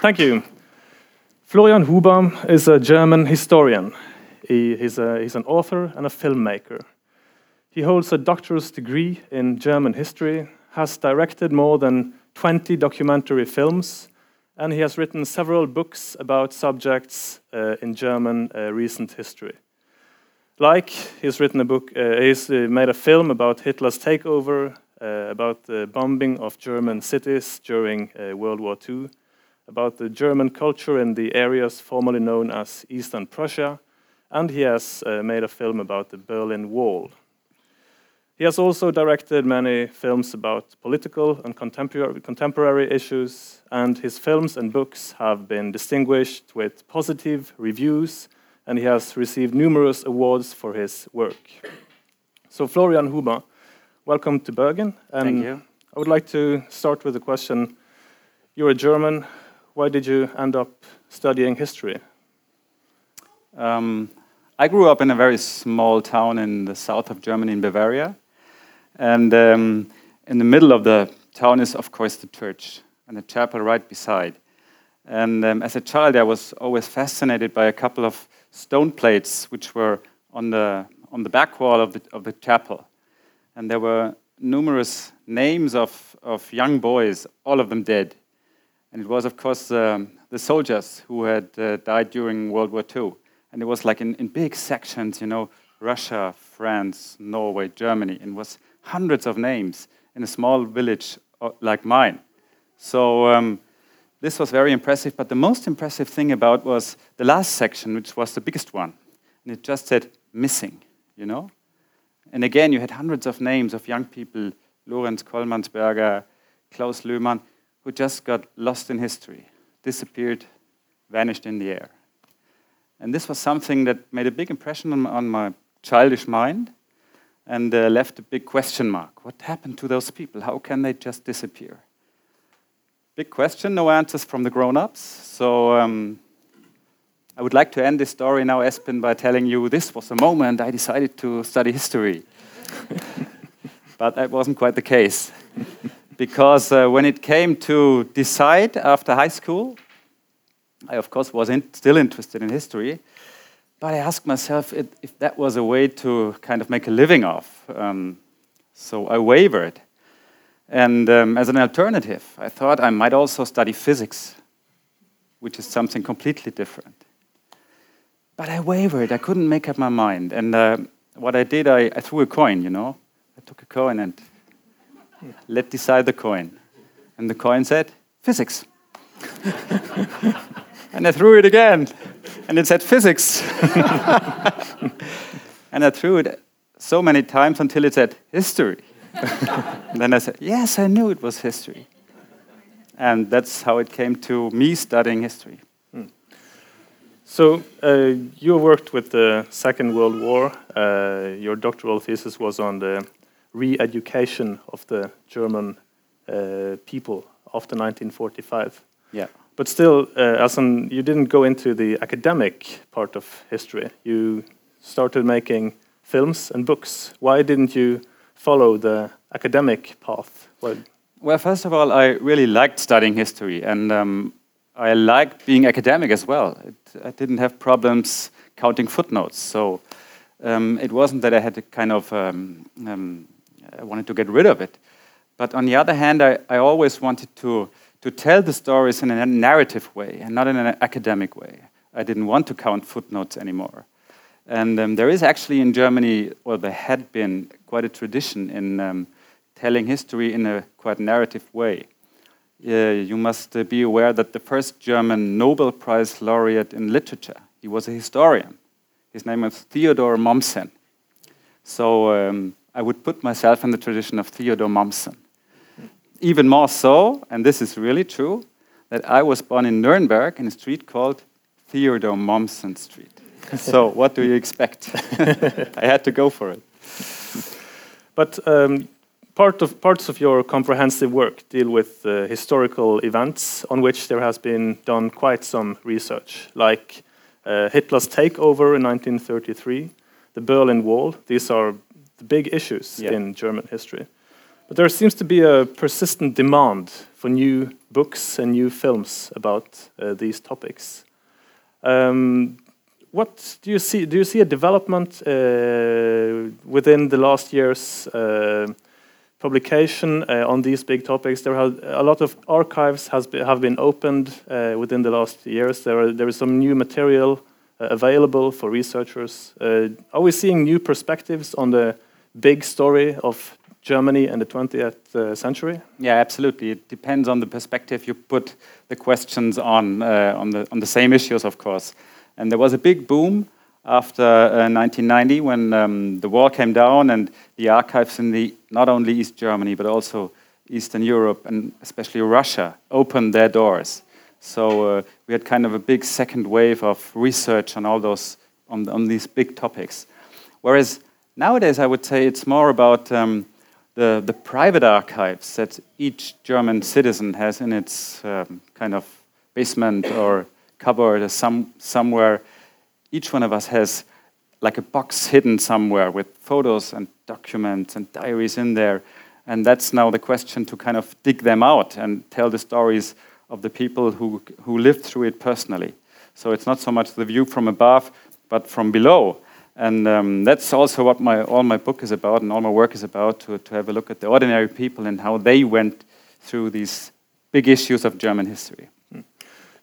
Thank you. Florian Huber is a German historian. He, he's, a, he's an author and a filmmaker. He holds a doctorate degree in German history, has directed more than 20 documentary films, and he has written several books about subjects uh, in German uh, recent history. Like, he's written a book, uh, he's uh, made a film about Hitler's takeover, uh, about the bombing of German cities during uh, World War II, about the German culture in the areas formerly known as Eastern Prussia, and he has uh, made a film about the Berlin Wall. He has also directed many films about political and contemporary, contemporary, issues, and his films and books have been distinguished with positive reviews, and he has received numerous awards for his work. So, Florian Huber, welcome to Bergen. And Thank you. I would like to start with a question. You're a German. Why did you end up studying history? Um, I grew up in a very small town in the south of Germany, in Bavaria. And um, in the middle of the town is, of course, the church and the chapel right beside. And um, as a child, I was always fascinated by a couple of stone plates which were on the, on the back wall of the, of the chapel. And there were numerous names of, of young boys, all of them dead. And it was, of course, um, the soldiers who had uh, died during World War II. And it was like in, in big sections, you know, Russia, France, Norway, Germany. And was hundreds of names in a small village uh, like mine. So um, this was very impressive. But the most impressive thing about was the last section, which was the biggest one, and it just said missing. You know, and again you had hundreds of names of young people, Lorenz Kollmannsberger, Klaus Löhmann, who just got lost in history, disappeared, vanished in the air. And this was something that made a big impression on, on my childish mind and uh, left a big question mark. What happened to those people? How can they just disappear? Big question, no answers from the grown ups. So um, I would like to end this story now, Espen, by telling you this was the moment I decided to study history. but that wasn't quite the case. Because uh, when it came to decide after high school, I, of course, was in, still interested in history. But I asked myself if, if, that was a way to kind of make a living off. Um, so I wavered. And um, as an alternative, I thought I might also study physics, which is something completely different. But I wavered. I couldn't make up my mind. And uh, what I did, I, I, threw a coin, you know. I took a coin and let decide the coin. And the coin said, physics. and I threw it again and it said physics. and I threw it so many times until it said history. and then I said, yes, I knew it was history. And that's how it came to me studying history. Hmm. So uh, you worked with the Second World War. Uh, your doctoral thesis was on the re-education of the German uh, people after 1945. Yeah. But still, uh, an you didn't go into the academic part of history. You started making films and books. Why didn't you follow the academic path? Well, well first of all, I really liked studying history, and um, I liked being academic as well. It, I didn't have problems counting footnotes, so um, it wasn't that I had a kind of um, um I wanted to get rid of it. But on the other hand, I, I always wanted to to tell the stories in a narrative way and not in an academic way. I didn't want to count footnotes anymore. And um, there is actually in Germany, or there had been, quite a tradition in um, telling history in a quite narrative way. Uh, you must uh, be aware that the first German Nobel Prize laureate in literature, he was a historian. His name was Theodor Mommsen. So um, I would put myself in the tradition of Theodor Mommsen even more so, and this is really true, that I was born in Nuremberg in a street called Theodor Mommsen Street. so, what do you expect? I had to go for it. But um, part of, parts of your comprehensive work deal with uh, historical events on which there has been done quite some research, like uh, Hitler's takeover in 1933, the Berlin Wall. These are the big issues yeah. in German history. But there seems to be a persistent demand for new books and new films about uh, these topics. Um, what do you see? Do you see a development uh, within the last year's uh, publication uh, on these big topics? There are a lot of archives has be, have been opened uh, within the last years. There, are, there is some new material uh, available for researchers. Uh, are we seeing new perspectives on the big story of Germany in the 20th uh, century? Yeah, absolutely. It depends on the perspective you put the questions on, uh, on, the, on the same issues, of course. And there was a big boom after uh, 1990 when um, the wall came down and the archives in the, not only East Germany, but also Eastern Europe and especially Russia opened their doors. So uh, we had kind of a big second wave of research on all those, on, on these big topics. Whereas nowadays, I would say it's more about um, the, the private archives that each German citizen has in its um, kind of basement or cupboard or some, somewhere. Each one of us has like a box hidden somewhere with photos and documents and diaries in there. And that's now the question to kind of dig them out and tell the stories of the people who, who lived through it personally. So it's not so much the view from above, but from below. And um, that's also what my, all my book is about and all my work is about to, to have a look at the ordinary people and how they went through these big issues of German history. Hmm.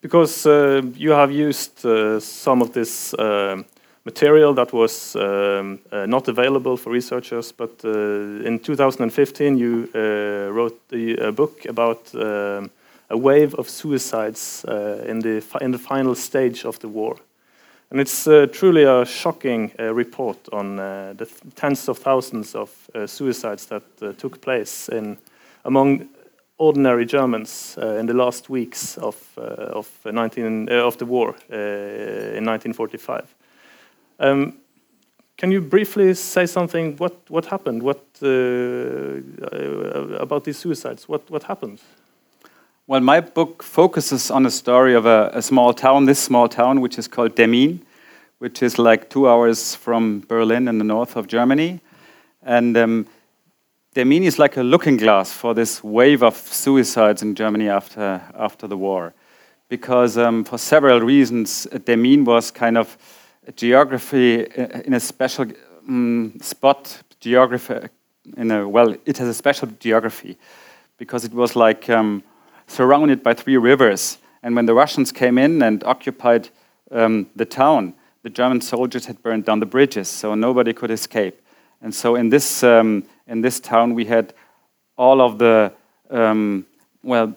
Because uh, you have used uh, some of this uh, material that was um, uh, not available for researchers, but uh, in 2015 you uh, wrote a book about um, a wave of suicides in, the in the final stage of the war. And it's uh, truly a shocking uh, report on uh, the th tens of thousands of uh, suicides that uh, took place in, among ordinary Germans uh, in the last weeks of, of, 19, of the war in 1945. Um, can you briefly say something? What, what happened? What, about these suicides? What, what happened? Well, my book focuses on a story of a, a, small town, this small town, which is called Demmin, which is like two hours from Berlin in the north of Germany. And um, Demmin is like a looking glass for this wave of suicides in Germany after, after the war. Because um, for several reasons, Demmin was kind of a geography uh, in a special um, spot, geography in a, well, it has a special geography because it was like um, surrounded by three rivers. And when the Russians came in and occupied um, the town, the German soldiers had burned down the bridges, so nobody could escape. And so in this, um, in this town, we had all of the, um, well,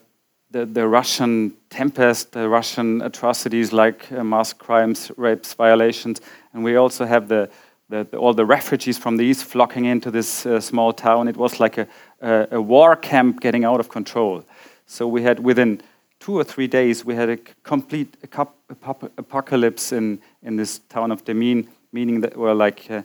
the, the Russian tempest, the Russian atrocities like uh, mass crimes, rapes, violations, and we also have the, the, the, all the refugees from the east flocking into this uh, small town. It was like a, a, a war camp getting out of control. So we had within two or three days, we had a complete apocalypse in, in this town of Demmin, meaning that were like uh,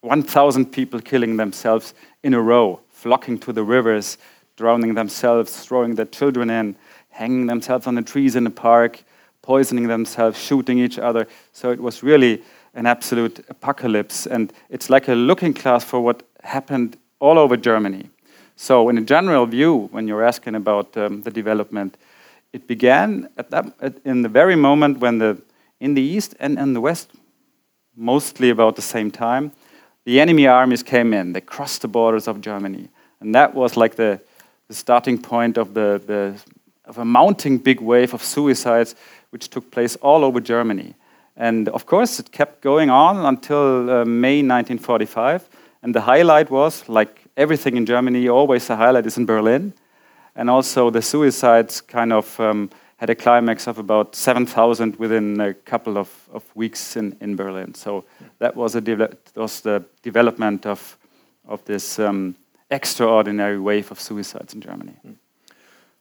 1,000 people killing themselves in a row, flocking to the rivers, drowning themselves, throwing their children in, hanging themselves on the trees in the park, poisoning themselves, shooting each other. So it was really an absolute apocalypse. And it's like a looking glass for what happened all over Germany. So, in a general view, when you're asking about um, the development, it began at that, at, in the very moment when the, in the east and in the west, mostly about the same time, the enemy armies came in. They crossed the borders of Germany. And that was like the, the starting point of, the, the, of a mounting big wave of suicides which took place all over Germany. And of course, it kept going on until uh, May 1945. And the highlight was, like everything in Germany, always the highlight is in Berlin. And also the suicides kind of um, had a climax of about 7,000 within a couple of, of weeks in, in Berlin. So that was, a was the development of, of this um, extraordinary wave of suicides in Germany. Hmm.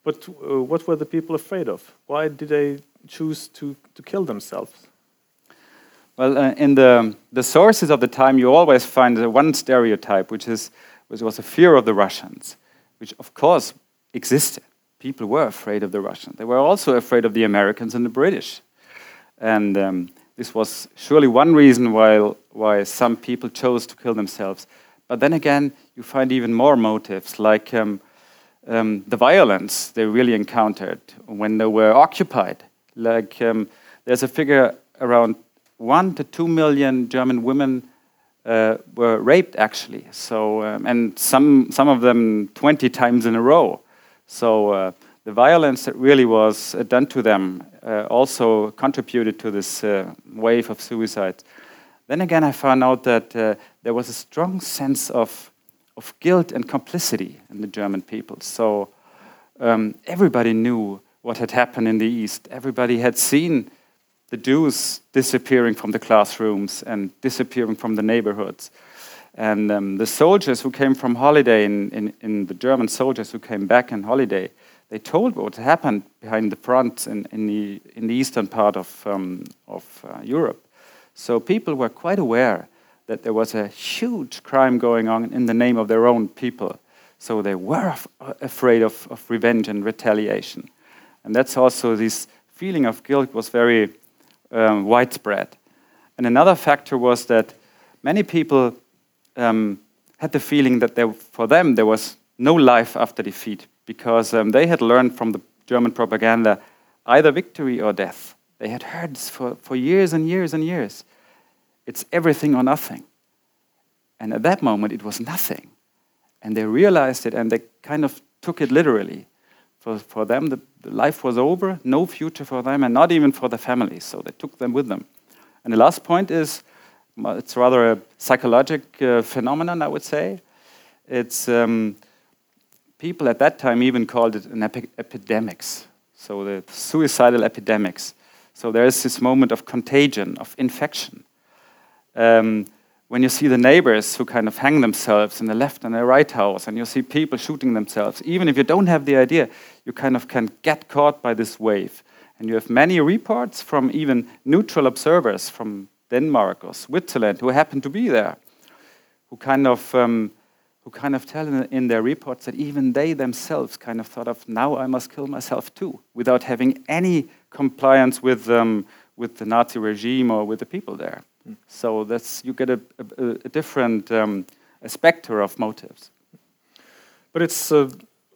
But uh, what were the people afraid of? Why did they choose to, to kill themselves? Well, uh, in the, the sources of the time, you always find one stereotype, which is which was a fear of the Russians, which of course existed. People were afraid of the Russians. They were also afraid of the Americans and the British. And um, this was surely one reason why, why some people chose to kill themselves. But then again, you you find even more motives, like um, um, the violence they really encountered when they were occupied. Like um, there's a figure around one to two million German women uh, were raped actually. So um, and some some of them 20 times in a row. So uh, the violence that really was uh, done to them uh, also contributed to this uh, wave of suicides. Then again, I found out that uh, there was a strong sense of of guilt and complicity in the German people. So um, everybody knew what had happened in the East. Everybody had seen the Jews disappearing from the classrooms and disappearing from the neighborhoods. And um, the soldiers who came from holiday, in, in, in, the German soldiers who came back in holiday, they told what happened behind the front in, in, the, in the eastern part of, um, of uh, Europe. So people were quite aware that there was a huge crime going on in the name of their own people. So they were af afraid of, of revenge and retaliation. And that's also this feeling of guilt was very um, widespread. And another factor was that many people um, had the feeling that there, for them there was no life after defeat because um, they had learned from the German propaganda either victory or death. They had heard this for, for years and years and years. It's everything or nothing. And at that moment, it was nothing. And they realized it and they kind of took it literally. For, for them, the, the life was over, no future for them, and not even for the families. So they took them with them. And the last point is it's rather a psychological uh, phenomenon, I would say. It's um, people at that time even called it an epi epidemics. So the suicidal epidemics. So there is this moment of contagion, of infection. Um, when you see the neighbors who kind of hang themselves in the left and the right house, and you see people shooting themselves, even if you don't have the idea, you kind of can get caught by this wave. And you have many reports from even neutral observers from Denmark or Switzerland who happen to be there, who kind of um, who kind of tell in, their reports that even they themselves kind of thought of now I must kill myself too, without having any compliance with um, with the Nazi regime or with the people there. So that's you get a, a, a different um, a specter of motives. But it's uh,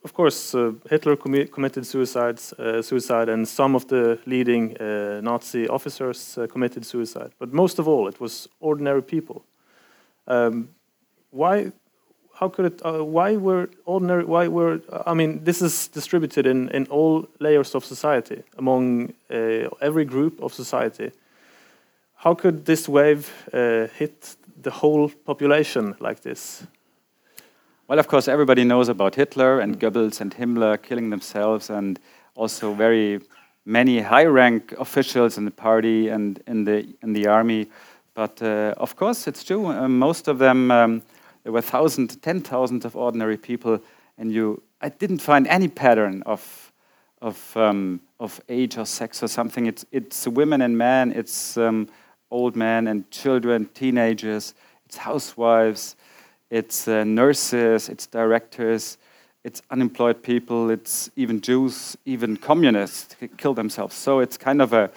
of course uh, Hitler commi committed suicides, uh, suicide, and some of the leading uh, Nazi officers uh, committed suicide. But most of all, it was ordinary people. Um, why? How could it? Uh, why were ordinary? Why were? I mean, this is distributed in in all layers of society among every group of society how could this wave uh, hit the whole population like this? Well, of course, everybody knows about Hitler and Goebbels and Himmler killing themselves, and also very many high-rank officials in the party and in the in the army. But uh, of course, it's true. Uh, most of them, um, there were thousands, ten thousands of ordinary people, and you, I didn't find any pattern of of um, of age or sex or something. It's it's women and men. It's um, old men and children, teenagers, it's housewives, it's uh, nurses, it's directors, it's unemployed people, it's even Jews, even communists kill themselves. So it's kind of a,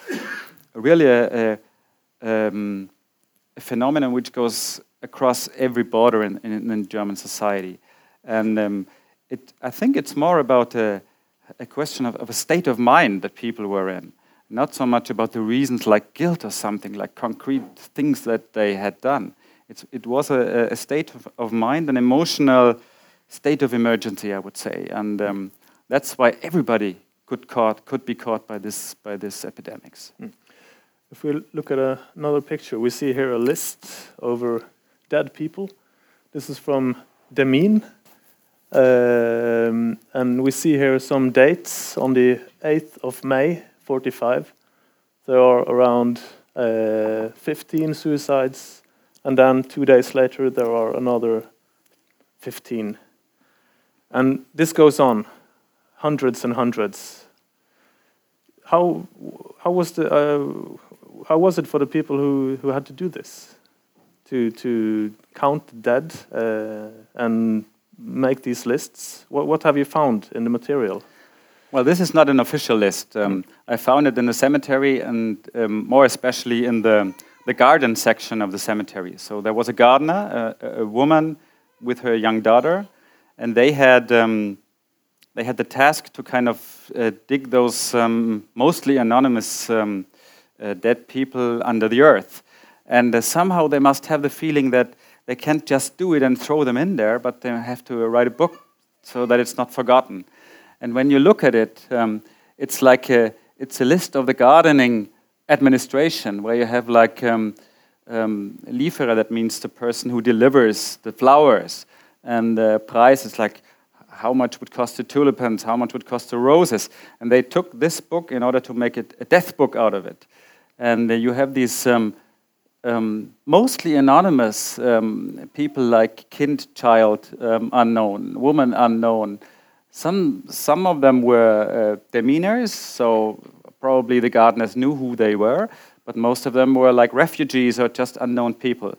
really a, a, um, a, phenomenon which goes across every border in, in, in German society. And um, it, I think it's more about a, a question of, of, a state of mind that people were in not so much about the reasons like guilt or something, like concrete things that they had done. It's, it was a, a state of, of, mind, an emotional state of emergency, I would say. And um, that's why everybody could, caught, could be caught by this, by this epidemics. Mm. If we look at a, another picture, we see here a list over dead people. This is from Demmin. Um, and we see here some dates on the 8th of May 45. There are around uh, 15 suicides, and then two days later there are another 15. And this goes on, hundreds and hundreds. How, how, was, the, uh, how was it for the people who, who had to do this? To, to count the dead uh, and make these lists? What, what have you found in the material? Well, this is not an official list. Um, I found it in the cemetery and um, more especially in the, the garden section of the cemetery. So there was a gardener, a, a woman with her young daughter, and they had um, they had the task to kind of uh, dig those um, mostly anonymous um, uh, dead people under the earth, and uh, somehow they must have the feeling that they can't just do it and throw them in there, but they have to write a book so that it's not forgotten. And when you look at it, um, it's like a, it's a list of the gardening administration where you have like um, um, Lieferer, that means the person who delivers the flowers, and the price is like how much would cost the tulipans, how much would cost the roses, and they took this book in order to make it a death book out of it, and uh, you have these um, um, mostly anonymous um, people like kind, child um, unknown, woman unknown. Some some of them were uh, Demminers, so probably the gardeners knew who they were, but most of them were like refugees or just unknown people.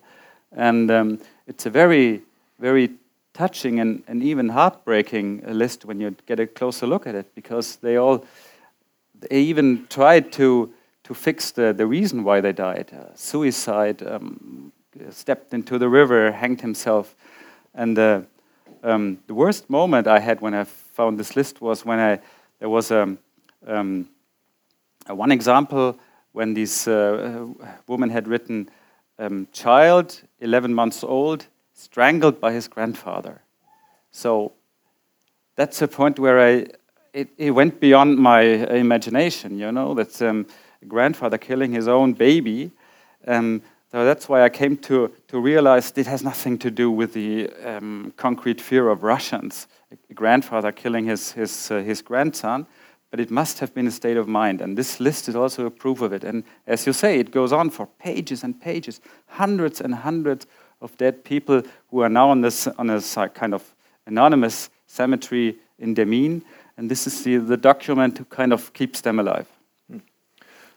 And um, it's a very, very touching and, and even heartbreaking list when you get a closer look at it, because they all, they even tried to, to fix the, the reason why they died. Uh, suicide, um, stepped into the river, hanged himself. And uh, um, the worst moment I had when I found this list was when I, there was a, um, a one example when this uh, woman had written, um, child, 11 months old, strangled by his grandfather. So that's a point where I, it, it went beyond my imagination, you know, that's um, a grandfather killing his own baby. So that's why I came to, to realize it has nothing to do with the um, concrete fear of Russians, a grandfather killing his, his, uh, his grandson but it must have been a state of mind. And this list is also a proof of it. And as you say, it goes on for pages and pages, hundreds and hundreds of dead people who are now on this on a kind of anonymous cemetery in Demmin. And this is the, the document who kind of keeps them alive.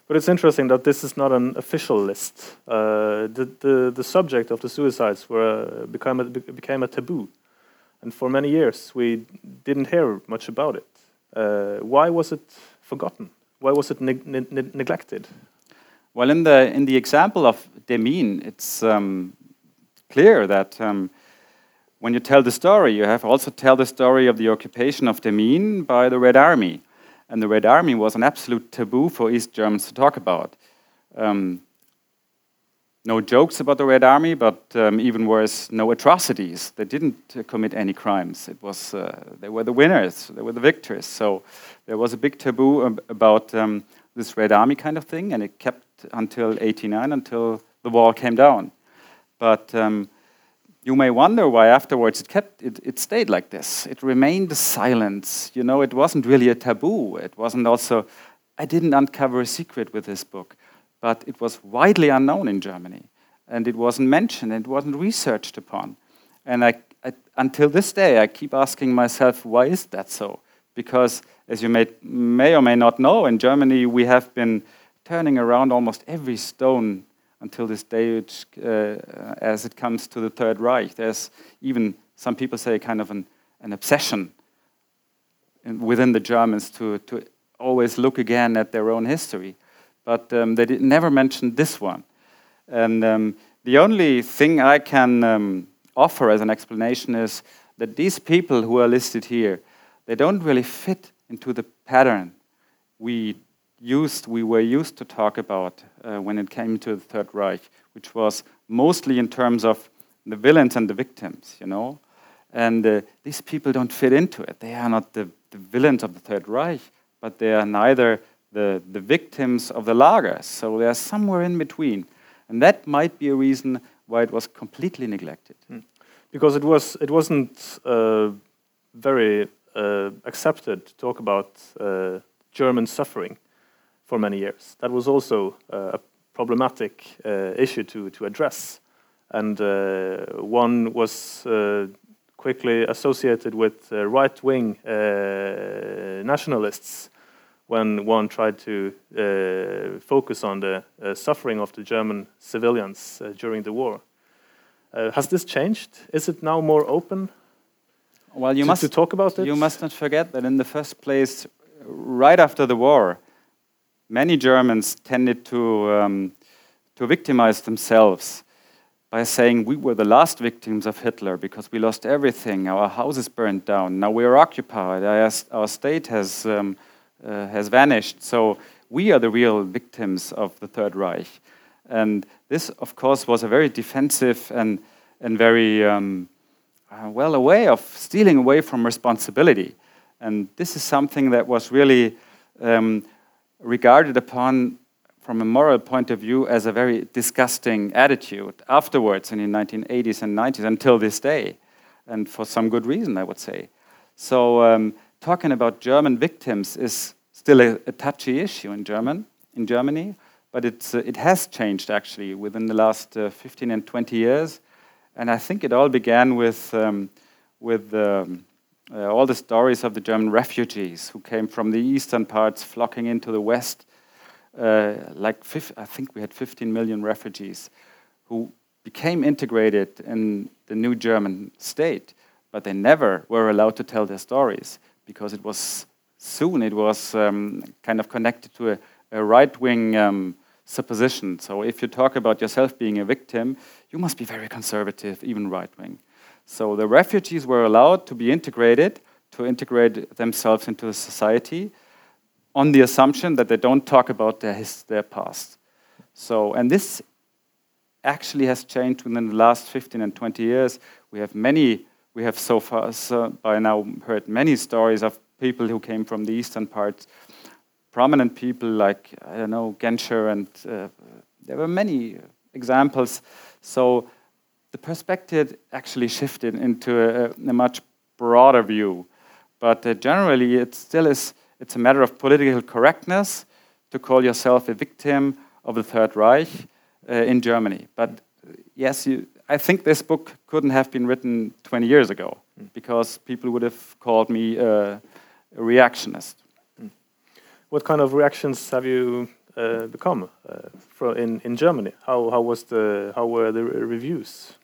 But it's interesting that this is not an official list. Uh, the, the, the subject of the suicides were, uh, became, a, became a taboo. And for many years, we didn't hear much about it. Uh, why was it forgotten? Why was it ne ne neglected? Well, in the in the example of Demmin, it's um, clear that um, when you tell the story, you have also tell the story of the occupation of Demmin by the Red Army, and the Red Army was an absolute taboo for East Germans to talk about. Um, no jokes about the Red Army, but um, even worse, no atrocities. They didn't uh, commit any crimes. It was uh, they were the winners, they were the victors. So there was a big taboo ab about um, this Red Army kind of thing, and it kept until '89, until the wall came down. But um, you may wonder why afterwards it kept it, it stayed like this. It remained a silence. You know, it wasn't really a taboo. It wasn't also. I didn't uncover a secret with this book but it was widely unknown in Germany. And it wasn't mentioned, it wasn't researched upon. And I, I, until this day, I keep asking myself, why is that so? Because, as you may, may or may not know, in Germany we have been turning around almost every stone until this day uh, as it comes to the Third Reich. There's even, some people say, kind of an, an obsession in, within the Germans to, to always look again at their own history but um, they never mentioned this one. And um, the only thing I can um, offer as an explanation is that these people who are listed here, they don't really fit into the pattern we used, we were used to talk about uh, when it came to the Third Reich, which was mostly in terms of the villains and the victims, you know. And uh, these people don't fit into it. They are not the, the villains of the Third Reich, but they are neither the, the victims of the lagers. So they're somewhere in between. And that might be a reason why it was completely neglected. Mm. Because it, was, it wasn't uh, very uh, accepted to talk about uh, German suffering for many years. That was also uh, a problematic uh, issue to, to address. And uh, one was quickly associated with right wing nationalists when one tried to uh, focus on the suffering of the German civilians uh, during the war. Uh, has this changed? Is it now more open? Well, you to, must to talk about it. You must not forget that in the first place, right after the war, many Germans tended to um, to victimize themselves by saying we were the last victims of Hitler because we lost everything. Our houses burned down. Now we are occupied. Our, state has, um, uh, has vanished. So we are the real victims of the Third Reich. And this, of course, was a very defensive and, and very um, uh, well a way of stealing away from responsibility. And this is something that was really um, regarded upon from a moral point of view as a very disgusting attitude afterwards in the 1980s and 90s until this day, and for some good reason, I would say. So, um, talking about German victims is still a, a, touchy issue in German in Germany, but it's, uh, it has changed actually within the last uh, 15 and 20 years, and I think it all began with with um, uh, all the stories of the German refugees who came from the eastern parts flocking into the west uh, like I think we had 15 million refugees who became integrated in the new German state, but they never were allowed to tell their stories because it was soon it was um, kind of connected to a, a right-wing um, supposition. So if you talk about yourself being a victim, you must be very conservative, even right-wing. So the refugees were allowed to be integrated, to integrate themselves into the society, on the assumption that they don't talk about their, his, their past. So, and this actually has changed within the last 15 and 20 years. We have many, we have so far so by now heard many stories of people who came from the eastern parts, prominent people like, I don't know, Genscher, and uh, there were many examples. So the perspective actually shifted into a, a much broader view. But uh, generally, it still is it's a matter of political correctness to call yourself a victim of the Third Reich uh, in Germany. But uh, yes, you, I think this book couldn't have been written 20 years ago mm. because people would have called me uh, a reactionist. Mm. What kind of reactions have you uh, become uh, in, in Germany? How, how, was the, how were the reviews?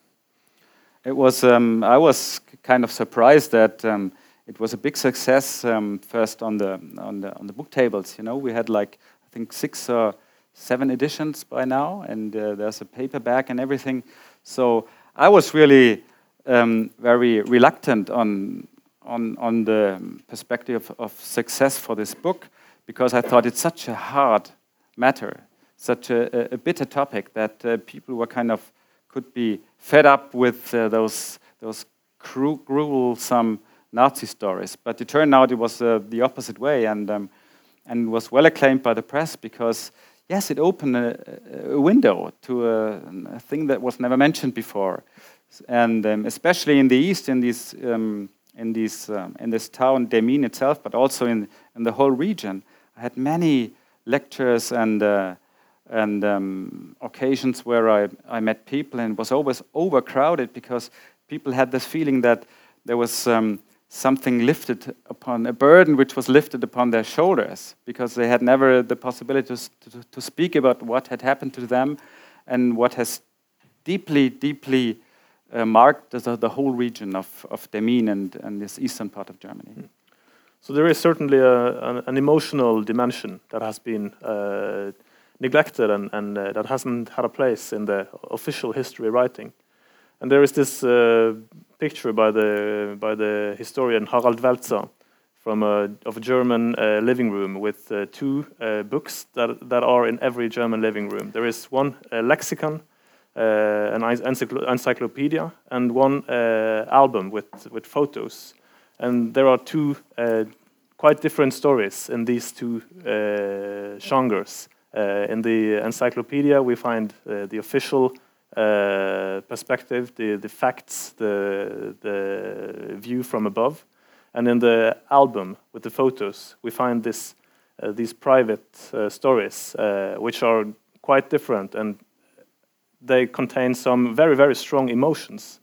It was, um, I was kind of surprised that um, it was a big success um, first on the, on the on the book tables. You know, we had like I think six or seven editions by now, and uh, there's a paperback and everything. So I was really um, very reluctant on on on the perspective of success for this book because I thought it's such a hard matter, such a, a bitter topic that uh, people were kind of could be fed up with uh, those those cru Nazi stories. But it turned out it was uh, the opposite way and, um, and was well acclaimed by the press because, yes, it opened a, a window to a, a, thing that was never mentioned before. And um, especially in the East, in, these, um, in, these, um, in this town, Demmin itself, but also in, in the whole region, I had many lectures and, uh, and um, occasions where I, I met people and was always overcrowded because people had this feeling that there was um, something lifted upon a burden which was lifted upon their shoulders because they had never the possibility to, to, to speak about what had happened to them and what has deeply, deeply uh, marked the, the, whole region of, of Demmin and, and this eastern part of Germany. Mm. So there is certainly a, an, an, emotional dimension that has been uh, neglected and, and uh, that hasn't had a place in the official history writing. And there is this uh, picture by the by the historian Harald Welzer from a of a German uh, living room with uh, two uh, books that that are in every German living room. There is one lexicon, uh, an encyclopedia, and one uh, album with with photos. And there are two uh, quite different stories in these two genres. In the encyclopedia, we find the official uh, perspective, the, the facts, the, the view from above. And in the album with the photos, we find this, uh, these private uh, stories, uh, which are quite different and they contain some very, very strong emotions.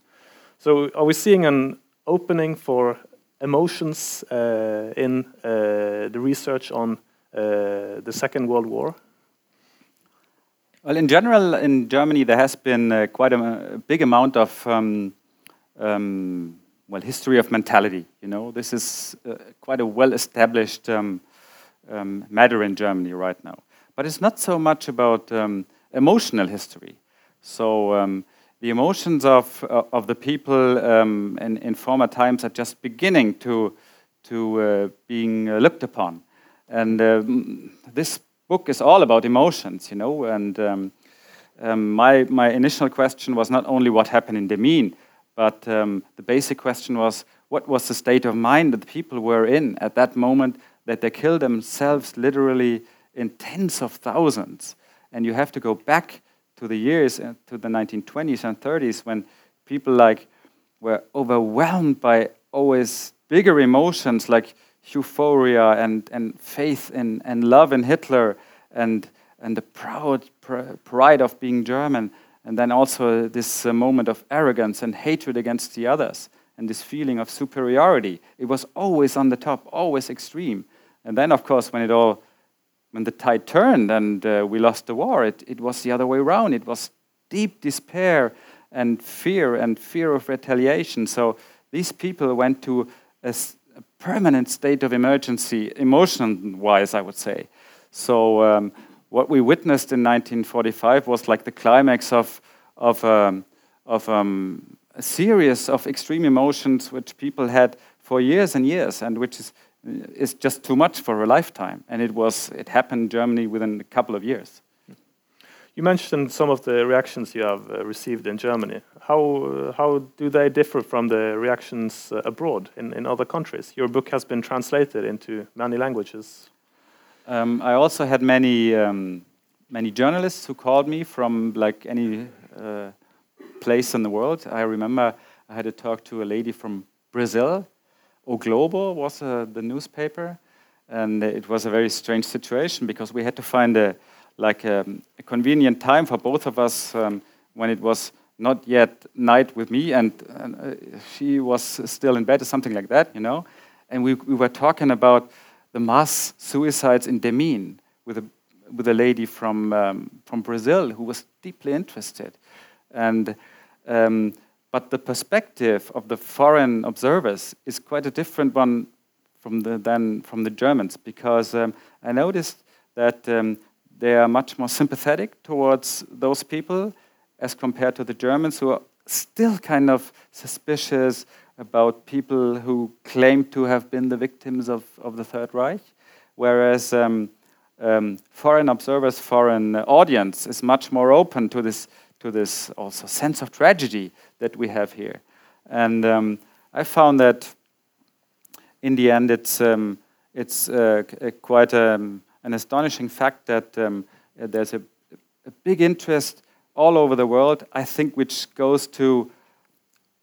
So, are we seeing an opening for emotions uh, in uh, the research on the Second World War? Well, in general, in Germany, there has been uh, quite a, a, big amount of um, um, well history of mentality. You know, this is uh, quite a well-established um, um matter in Germany right now. But it's not so much about um, emotional history. So um, the emotions of, uh, of the people in, in former times are just beginning to, to uh, being uh, looked upon. And um, this book is all about emotions, you know. And um, um, my, my initial question was not only what happened in Demmin, but um, the basic question was what was the state of mind that the people were in at that moment that they killed themselves literally in tens of thousands. And you have to go back to the years, uh, to the 1920s and 30s, when people like were overwhelmed by always bigger emotions like euphoria and, and faith in, and love in Hitler and, and the proud pr pride of being German, and then also this uh, moment of arrogance and hatred against the others, and this feeling of superiority. It was always on the top, always extreme. And then, of course, when it all when the tide turned and uh, we lost the war, it, it was the other way around. It was deep despair and fear and fear of retaliation. So these people went to a permanent state of emergency, emotion wise, I would say. So, um, what we witnessed in 1945 was like the climax of, of, um, of um, a series of extreme emotions which people had for years and years, and which is is just too much for a lifetime. And it was it happened in Germany within a couple of years. You mentioned some of the reactions you have uh, received in Germany. How uh, how do they differ from the reactions uh, abroad in, in other countries? Your book has been translated into many languages. Um, I also had many um, many journalists who called me from like any uh, place in the world. I remember I had a talk to a lady from Brazil O Globo was uh, the newspaper, and it was a very strange situation because we had to find a like a, a convenient time for both of us um, when it was not yet night with me and, and uh, she was still in bed or something like that, you know. And we, we were talking about the mass suicides in Demmin with a, with a lady from, um, from Brazil who was deeply interested. And um, but the perspective of the foreign observers is quite a different one from the, than from the Germans because um, I noticed that um, they are much more sympathetic towards those people as compared to the Germans who are still kind of suspicious about people who claim to have been the victims of, of the Third Reich, whereas um, um foreign observers, foreign audience is much more open to this to this also sense of tragedy that we have here. And um, I found that in the end, it's, um, it's uh, quite um, an astonishing fact that um, there's a, a, big interest all over the world, I think, which goes to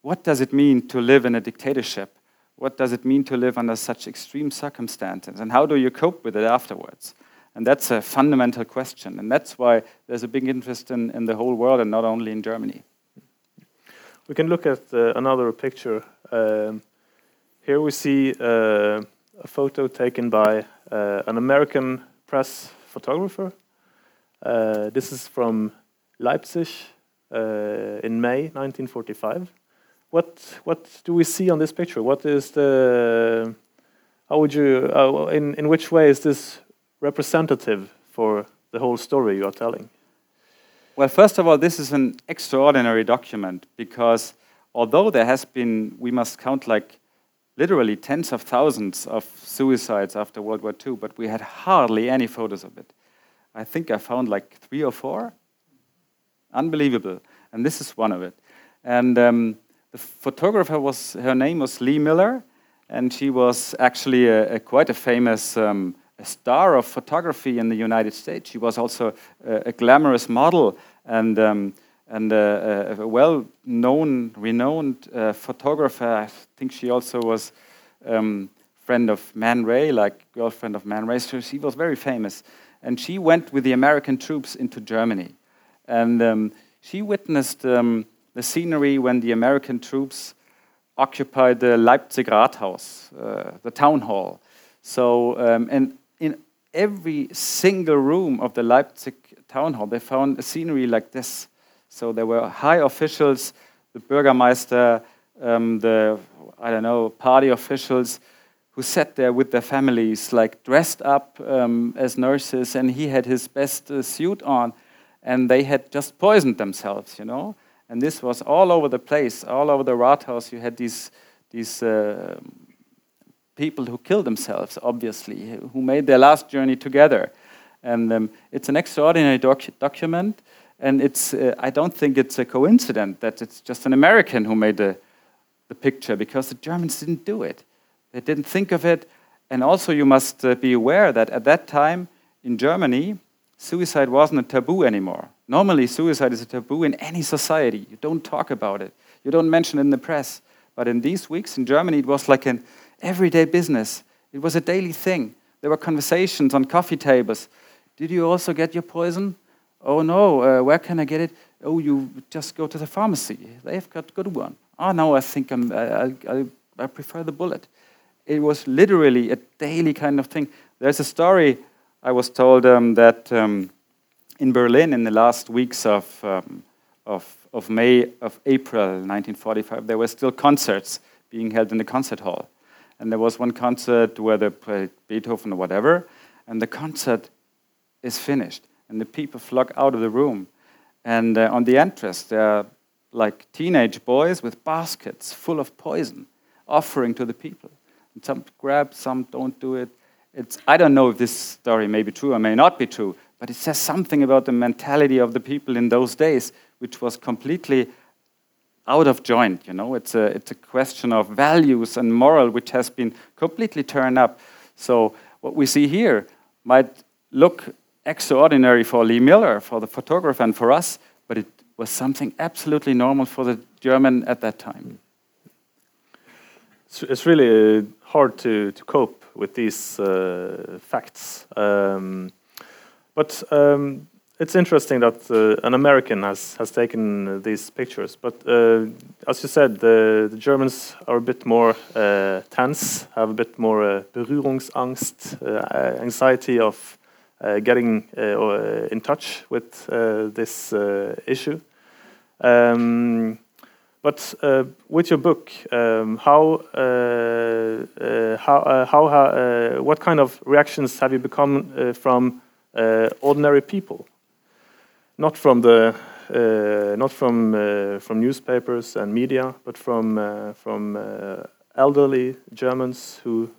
what does it mean to live in a dictatorship? What does it mean to live under such extreme circumstances? And how do you cope with it afterwards? And that's a fundamental question. And that's why there's a big interest in, in the whole world and not only in Germany. We can look at uh, another picture. Um, here we see uh, a photo taken by uh, an American press photographer. Uh, this is from Leipzig uh, in May 1945. What, what do we see on this picture? What is the how would you uh, in in which way is this representative for the whole story you are telling? Well, first of all, this is an extraordinary document because although there has been, we must count like literally tens of thousands of suicides after World War II, but we had hardly any photos of it. I think I found like three or four. Unbelievable. And this is one of it. And um, the photographer was, her name was Lee Miller, and she was actually a, a quite a famous um, a star of photography in the United States. She was also a, a glamorous model and, um, and a, a well-known, renowned uh, photographer. I think she also was um, friend of Man Ray, like girlfriend of Man Ray. So she was very famous. And she went with the American troops into Germany. And um, she witnessed um, the scenery when the American troops occupied the Leipzig Rathaus, uh, the town hall. So, um, and in every single room of the Leipzig town hall, they found a scenery like this. So there were high officials, the Bürgermeister, um, the, I don't know, party officials who sat there with their families, like dressed up um, as nurses, and he had his best uh, suit on, and they had just poisoned themselves, you know. And this was all over the place, all over the Rathaus. You had these, these uh, people who killed themselves, obviously, who made their last journey together. And um, it's an extraordinary doc document. And it's, uh, I don't think it's a coincidence that it's just an American who made the, the picture because the Germans didn't do it. They didn't think of it. And also, you must uh, be aware that at that time in Germany, suicide wasn't a taboo anymore. Normally, suicide is a taboo in any society. You don't talk about it, you don't mention it in the press. But in these weeks in Germany, it was like an everyday business. It was a daily thing. There were conversations on coffee tables. Did you also get your poison? Oh no, uh, where can I get it? Oh, you just go to the pharmacy. They've got good one. Oh no, I think I'm, I, I, I prefer the bullet. It was literally a daily kind of thing. There's a story I was told um, that um, in Berlin in the last weeks of, um, of, of May, of April 1945, there were still concerts being held in the concert hall. And there was one concert where they played Beethoven or whatever, and the concert is finished. And the people flock out of the room. And uh, on the entrance, there are like teenage boys with baskets full of poison offering to the people. And some grab, some don't do it it's, I don't know if this story may be true or may not be true, but it says something about the mentality of the people in those days, which was completely out of joint. You know, it's a, it's a question of values and moral, which has been completely turned up. So what we see here might look extraordinary for Lee Miller, for the photographer, and for us, but it was something absolutely normal for the German at that time. It's really uh, hard to, to cope with these uh, facts. Um, but um, it's interesting that uh, an American has, has taken these pictures. But uh, as you said, the, the, Germans are a bit more uh, tense, have a bit more uh, Berührungsangst, anxiety of getting in touch with this issue. Um, but uh, with your book, um, how, uh, uh, how, uh, how, uh, what kind of reactions have you become uh, from ordinary people? Not from the, not from from newspapers and media, but from from elderly Germans who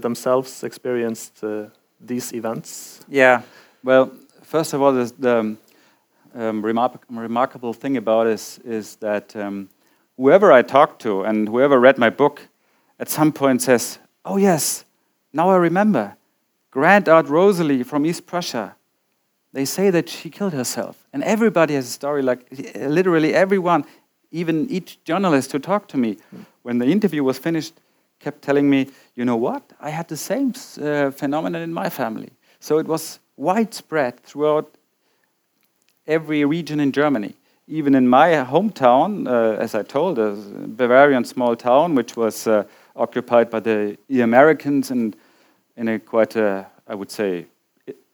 themselves experienced these events. Yeah. Well, first of all, the um, remark remarkable thing about is, is that. Um, whoever I talk to and whoever read my book at some point says, Oh, yes, now I remember. Grand Aunt Rosalie from East Prussia. They say that she killed herself. And everybody has a story like literally everyone, even each journalist who talked to me, when the interview was finished, kept telling me, You know what? I had the same uh, phenomenon in my family. So it was widespread throughout every region in Germany even in my hometown, uh, as I told, a Bavarian small town, which was uh, occupied by the Americans and in a quite, a, I would say,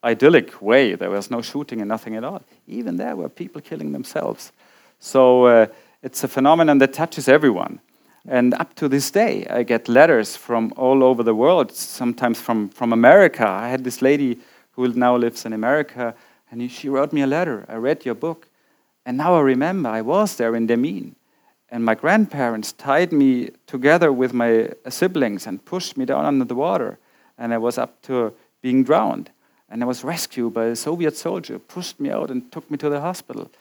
idyllic way. There was no shooting and nothing at all. Even there were people killing themselves. So uh, it's a phenomenon that touches everyone. And up to this day, I get letters from all over the world, sometimes from, from America. I had this lady who now lives in America, and she wrote me a letter. I read your book and now I remember I was there in Demmin. And my grandparents tied me together with my siblings and pushed me down under the water. And I was up to being drowned. And I was rescued by a Soviet soldier, pushed me out and took me to the hospital.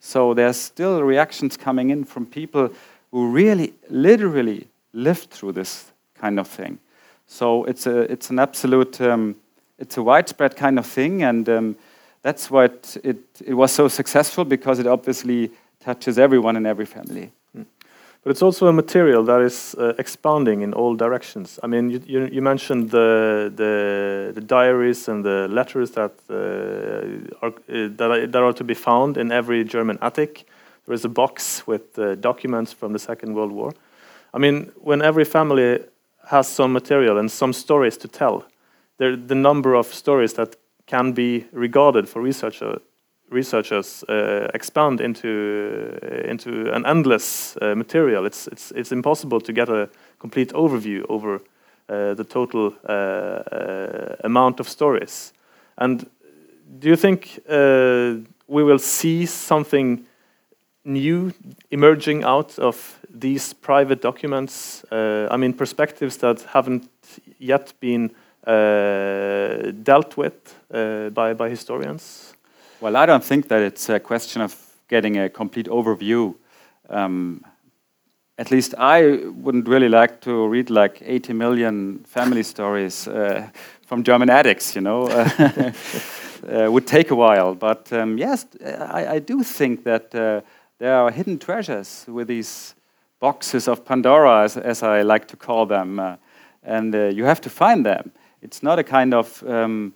So there's still reactions coming in from people who really, literally lived through this kind of thing. So it's, a, it's an absolute, um, it's a widespread kind of thing. And um, that's why it, it, it, was so successful because it obviously touches everyone in every family. Mm. But it's also a material that is uh, expanding in all directions. I mean, you, you, you mentioned the, the, the, diaries and the letters that, uh, are, uh, that, are, that are to be found in every German attic. There is a box with uh, documents from the Second World War. I mean, when every family has some material and some stories to tell, there, the number of stories that can be regarded for researcher, researchers uh, expand into uh, into an endless uh, material. It's it's it's impossible to get a complete overview over uh, the total uh, uh, amount of stories. And do you think we will see something new emerging out of these private documents? Uh, I mean, perspectives that haven't yet been uh, dealt with uh, by, by historians? Well, I don't think that it's a question of getting a complete overview. Um, at least I wouldn't really like to read like 80 million family stories uh, from German addicts, you know. uh, would take a while. But um, yes, I, I, do think that uh, there are hidden treasures with these boxes of Pandora, as, as I like to call them. Uh, and uh, you have to find them. It's not a kind of um,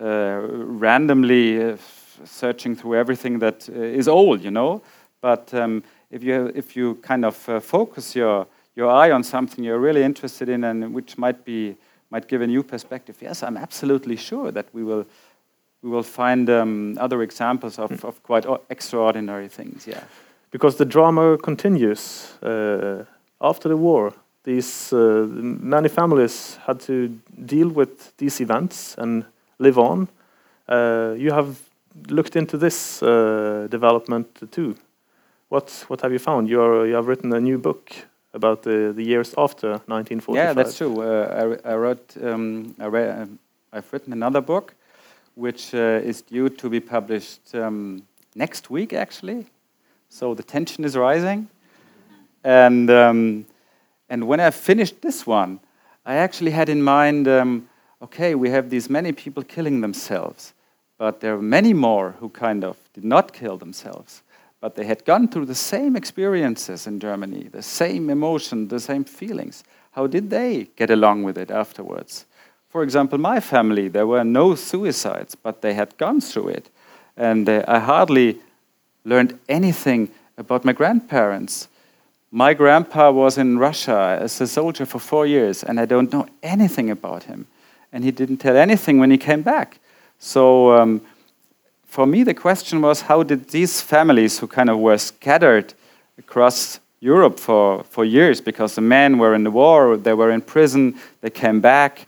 uh, randomly uh, searching through everything that is old, you know. But um, if you if you kind of focus your your eye on something you're really interested in and which might be might give a new perspective. Yes, I'm absolutely sure that we will we will find um, other examples of, of quite extraordinary things. Yeah because the drama continues uh, after the war. These uh, many families had to deal with these events and live on. Uh, you have looked into this uh, development too. What what have you found? You are, you have written a new book about the, the years after 1945. Yeah, that's true. Uh, I, I, wrote um, I read, I've written another book, which uh, is due to be published um, next week actually so the tension is rising. And, um, and when I finished this one, I actually had in mind um, okay, we have these many people killing themselves, but there are many more who kind of did not kill themselves. But they had gone through the same experiences in Germany, the same emotion, the same feelings. How did they get along with it afterwards? For example, my family, there were no suicides, but they had gone through it. And uh, I hardly learned anything about my grandparents. My grandpa was in Russia as a soldier for four years, and I don't know anything about him. And he didn't tell anything when he came back. So um, for me, the question was how did these families who kind of were scattered across Europe for, for years because the men were in the war, they were in prison, they came back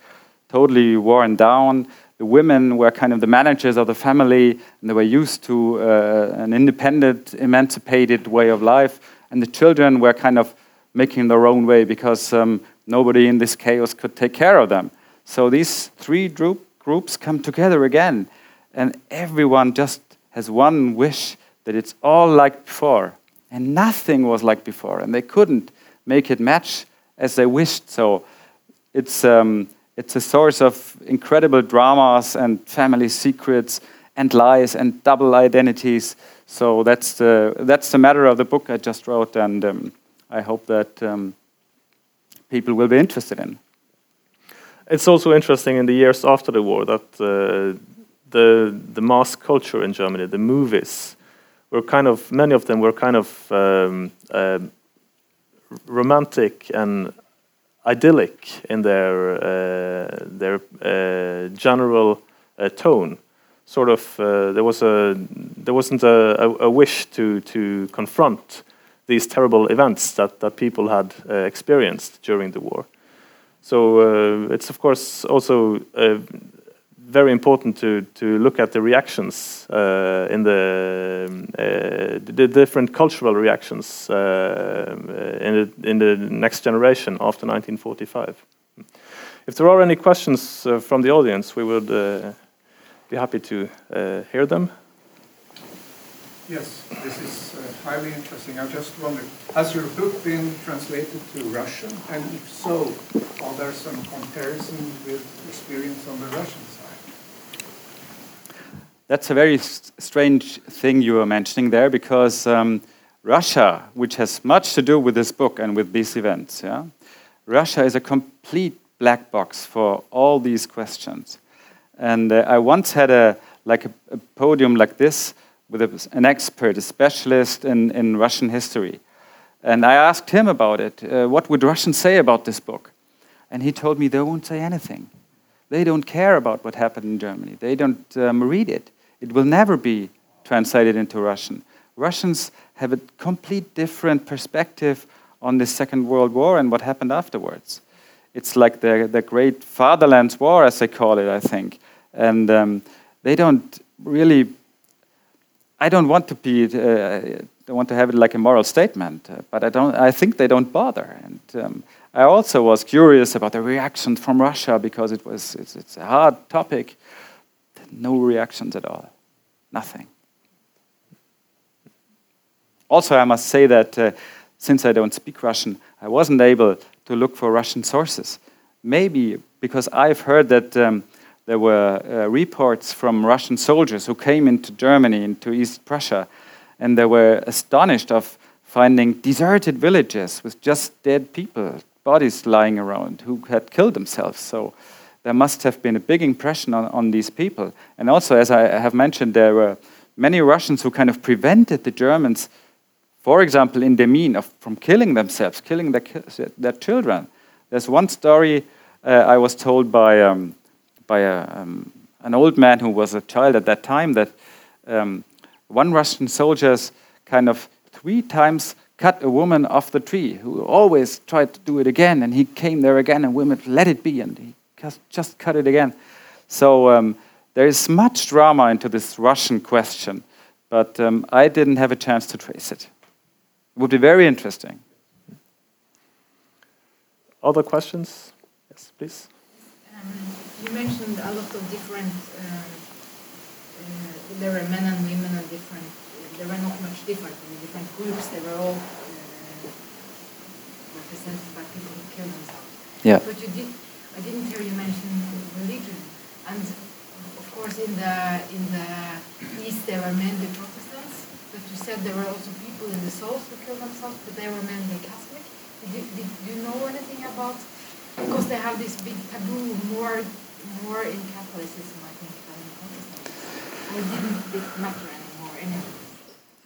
totally worn down the women were kind of the managers of the family, and they were used to uh, an independent, emancipated way of life. And the children were kind of making their own way because um, nobody in this chaos could take care of them. So these three group, groups come together again, and everyone just has one wish that it's all like before. And nothing was like before, and they couldn't make it match as they wished. So it's. Um, it's a source of incredible dramas and family secrets and lies and double identities. So that's the, that's the matter of the book I just wrote, and um, I hope that um, people will be interested in. It's also interesting in the years after the war that uh, the the mass culture in Germany, the movies, were kind of many of them were kind of um, uh, romantic and idyllic in their uh, their uh, general uh, tone. Sort of, there was a there wasn't a, a, a, wish to to confront these terrible events that that people had experienced during the war. So it's of course also very important to to look at the reactions uh, in the uh, the different cultural reactions uh, in the in the next generation after 1945. If there are any questions uh, from the audience, we would uh, be happy to uh, hear them. Yes, this is highly interesting. I just wondered, has your book been translated to Russian? And if so, are there some comparison with experience on the Russian? That's a very strange thing you were mentioning there because um, Russia, which has much to do with this book and with these events, yeah, Russia is a complete black box for all these questions. And uh, I once had a like a, a podium like this with a, an expert, a specialist in, in Russian history. And I asked him about it. Uh, what would Russians say about this book? And he told me they won't say anything. They don't care about what happened in Germany. They don't um, read it. It will never be translated into Russian. Russians have a complete different perspective on the Second World War and what happened afterwards. It's like the, the Great Fatherland War, as they call it, I think. And um, they don't really. I don't want to be. Uh, don't want to have it like a moral statement, uh, but I don't. I think they don't bother. And um, I also was curious about the reaction from Russia because it was it's, it's a hard topic. No reactions at all, nothing. Also, I must say that uh, since I don't speak Russian, I wasn't able to look for Russian sources. Maybe because I've heard that um, there were uh, reports from Russian soldiers who came into Germany, into East Prussia, and they were astonished of finding deserted villages with just dead people, bodies lying around, who had killed themselves. So there must have been a big impression on, on these people. And also, as I have mentioned, there were many Russians who kind of prevented the Germans, for example, in Demmin, of, from killing themselves, killing their, their children. There's one story uh, I was told by, um, by a, um, an old man who was a child at that time that um, one Russian soldier kind of three times cut a woman off the tree who always tried to do it again, and he came there again, and women let it be, and he just just cut it again. So um, there is much drama into this Russian question, but um, I didn't have a chance to trace it. It would be very interesting. Other questions? Yes, please. Um, you mentioned a lot of different. Uh, uh, there were men and women and different. There were not much different in the different groups. They were all uh, represented by people who killed themselves. Yeah. But you did. I didn't hear you mention religion, and of course in the in the east there were mainly Protestants. But you said there were also people in the south who killed themselves, but they were mainly Catholic. Did you, did you know anything about because they have this big taboo more more in Catholicism, I think, than in Protestantism. Or didn't it matter anymore?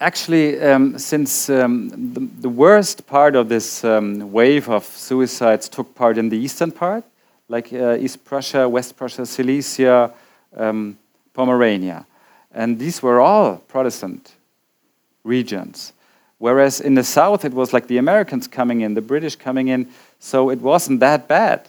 Actually, um, since um, the, the, worst part of this um, wave of suicides took part in the eastern part, like uh, East Prussia, West Prussia, Silesia, um, Pomerania, and these were all Protestant regions. Whereas in the south, it was like the Americans coming in, the British coming in, so it wasn't that bad.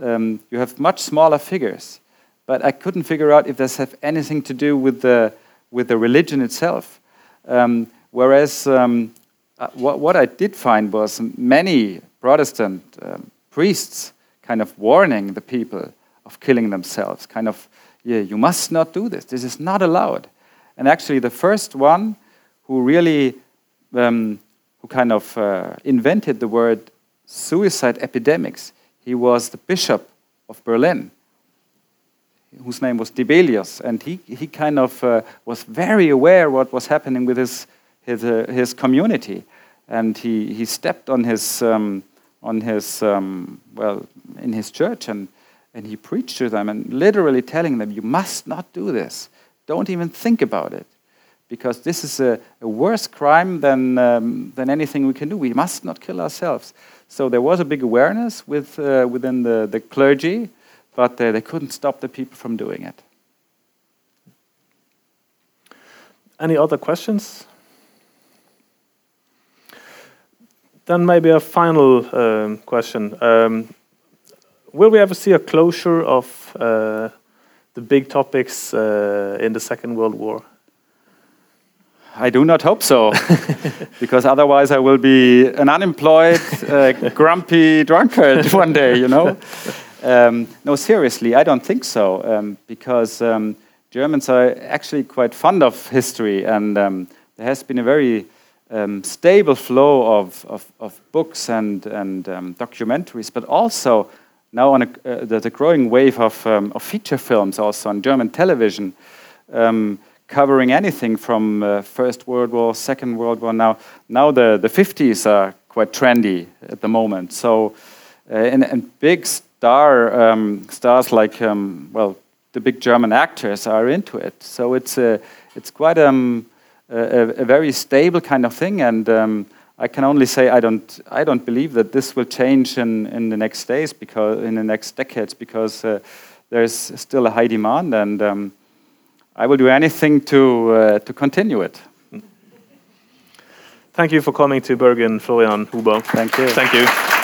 Um, you have much smaller figures. But I couldn't figure out if this has anything to do with the, with the religion itself. Um, whereas um, uh, what, what, I did find was many Protestant um, priests kind of warning the people of killing themselves, kind of, yeah, you must not do this. This is not allowed. And actually, the first one who really, um, who kind of uh, invented the word suicide epidemics. He was the bishop of Berlin, whose name was Dibelius, and he, he kind of uh, was very aware what was happening with his, his, uh, his community. And he, he stepped on his, um, on his um, well, in his church and, and he preached to them and literally telling them, you must not do this. Don't even think about it because this is a, a worse crime than, um, than anything we can do. We must not kill ourselves. So there was a big awareness with, uh, within the, the clergy, but uh, they couldn't stop the people from doing it. Any other questions? Then maybe a final um, question. Um, will we ever see a closure of uh, the big topics uh, in the Second World War? I do not hope so, because otherwise I will be an unemployed, uh, grumpy drunkard one day, you know? Um, no, seriously, I don't think so, um, because um, Germans are actually quite fond of history, and um, there has been a very um, stable flow of, of, of, books and, and um, documentaries, but also now on a, uh, there's a growing wave of, of feature films also on German television. Um, covering anything from uh, First World War, Second World War. Now, now the, the 50s are quite trendy at the moment. So, uh, and, and, big star um, stars like um, well, the big German actors are into it. So it's a, it's quite um, a, a, very stable kind of thing. And um, I can only say I don't I don't believe that this will change in, in the next days because in the next decades because uh, there's still a high demand and um, I will do anything to, uh, to continue it. Thank you for coming to Bergen, Florian Huber. Thank you. Thank you.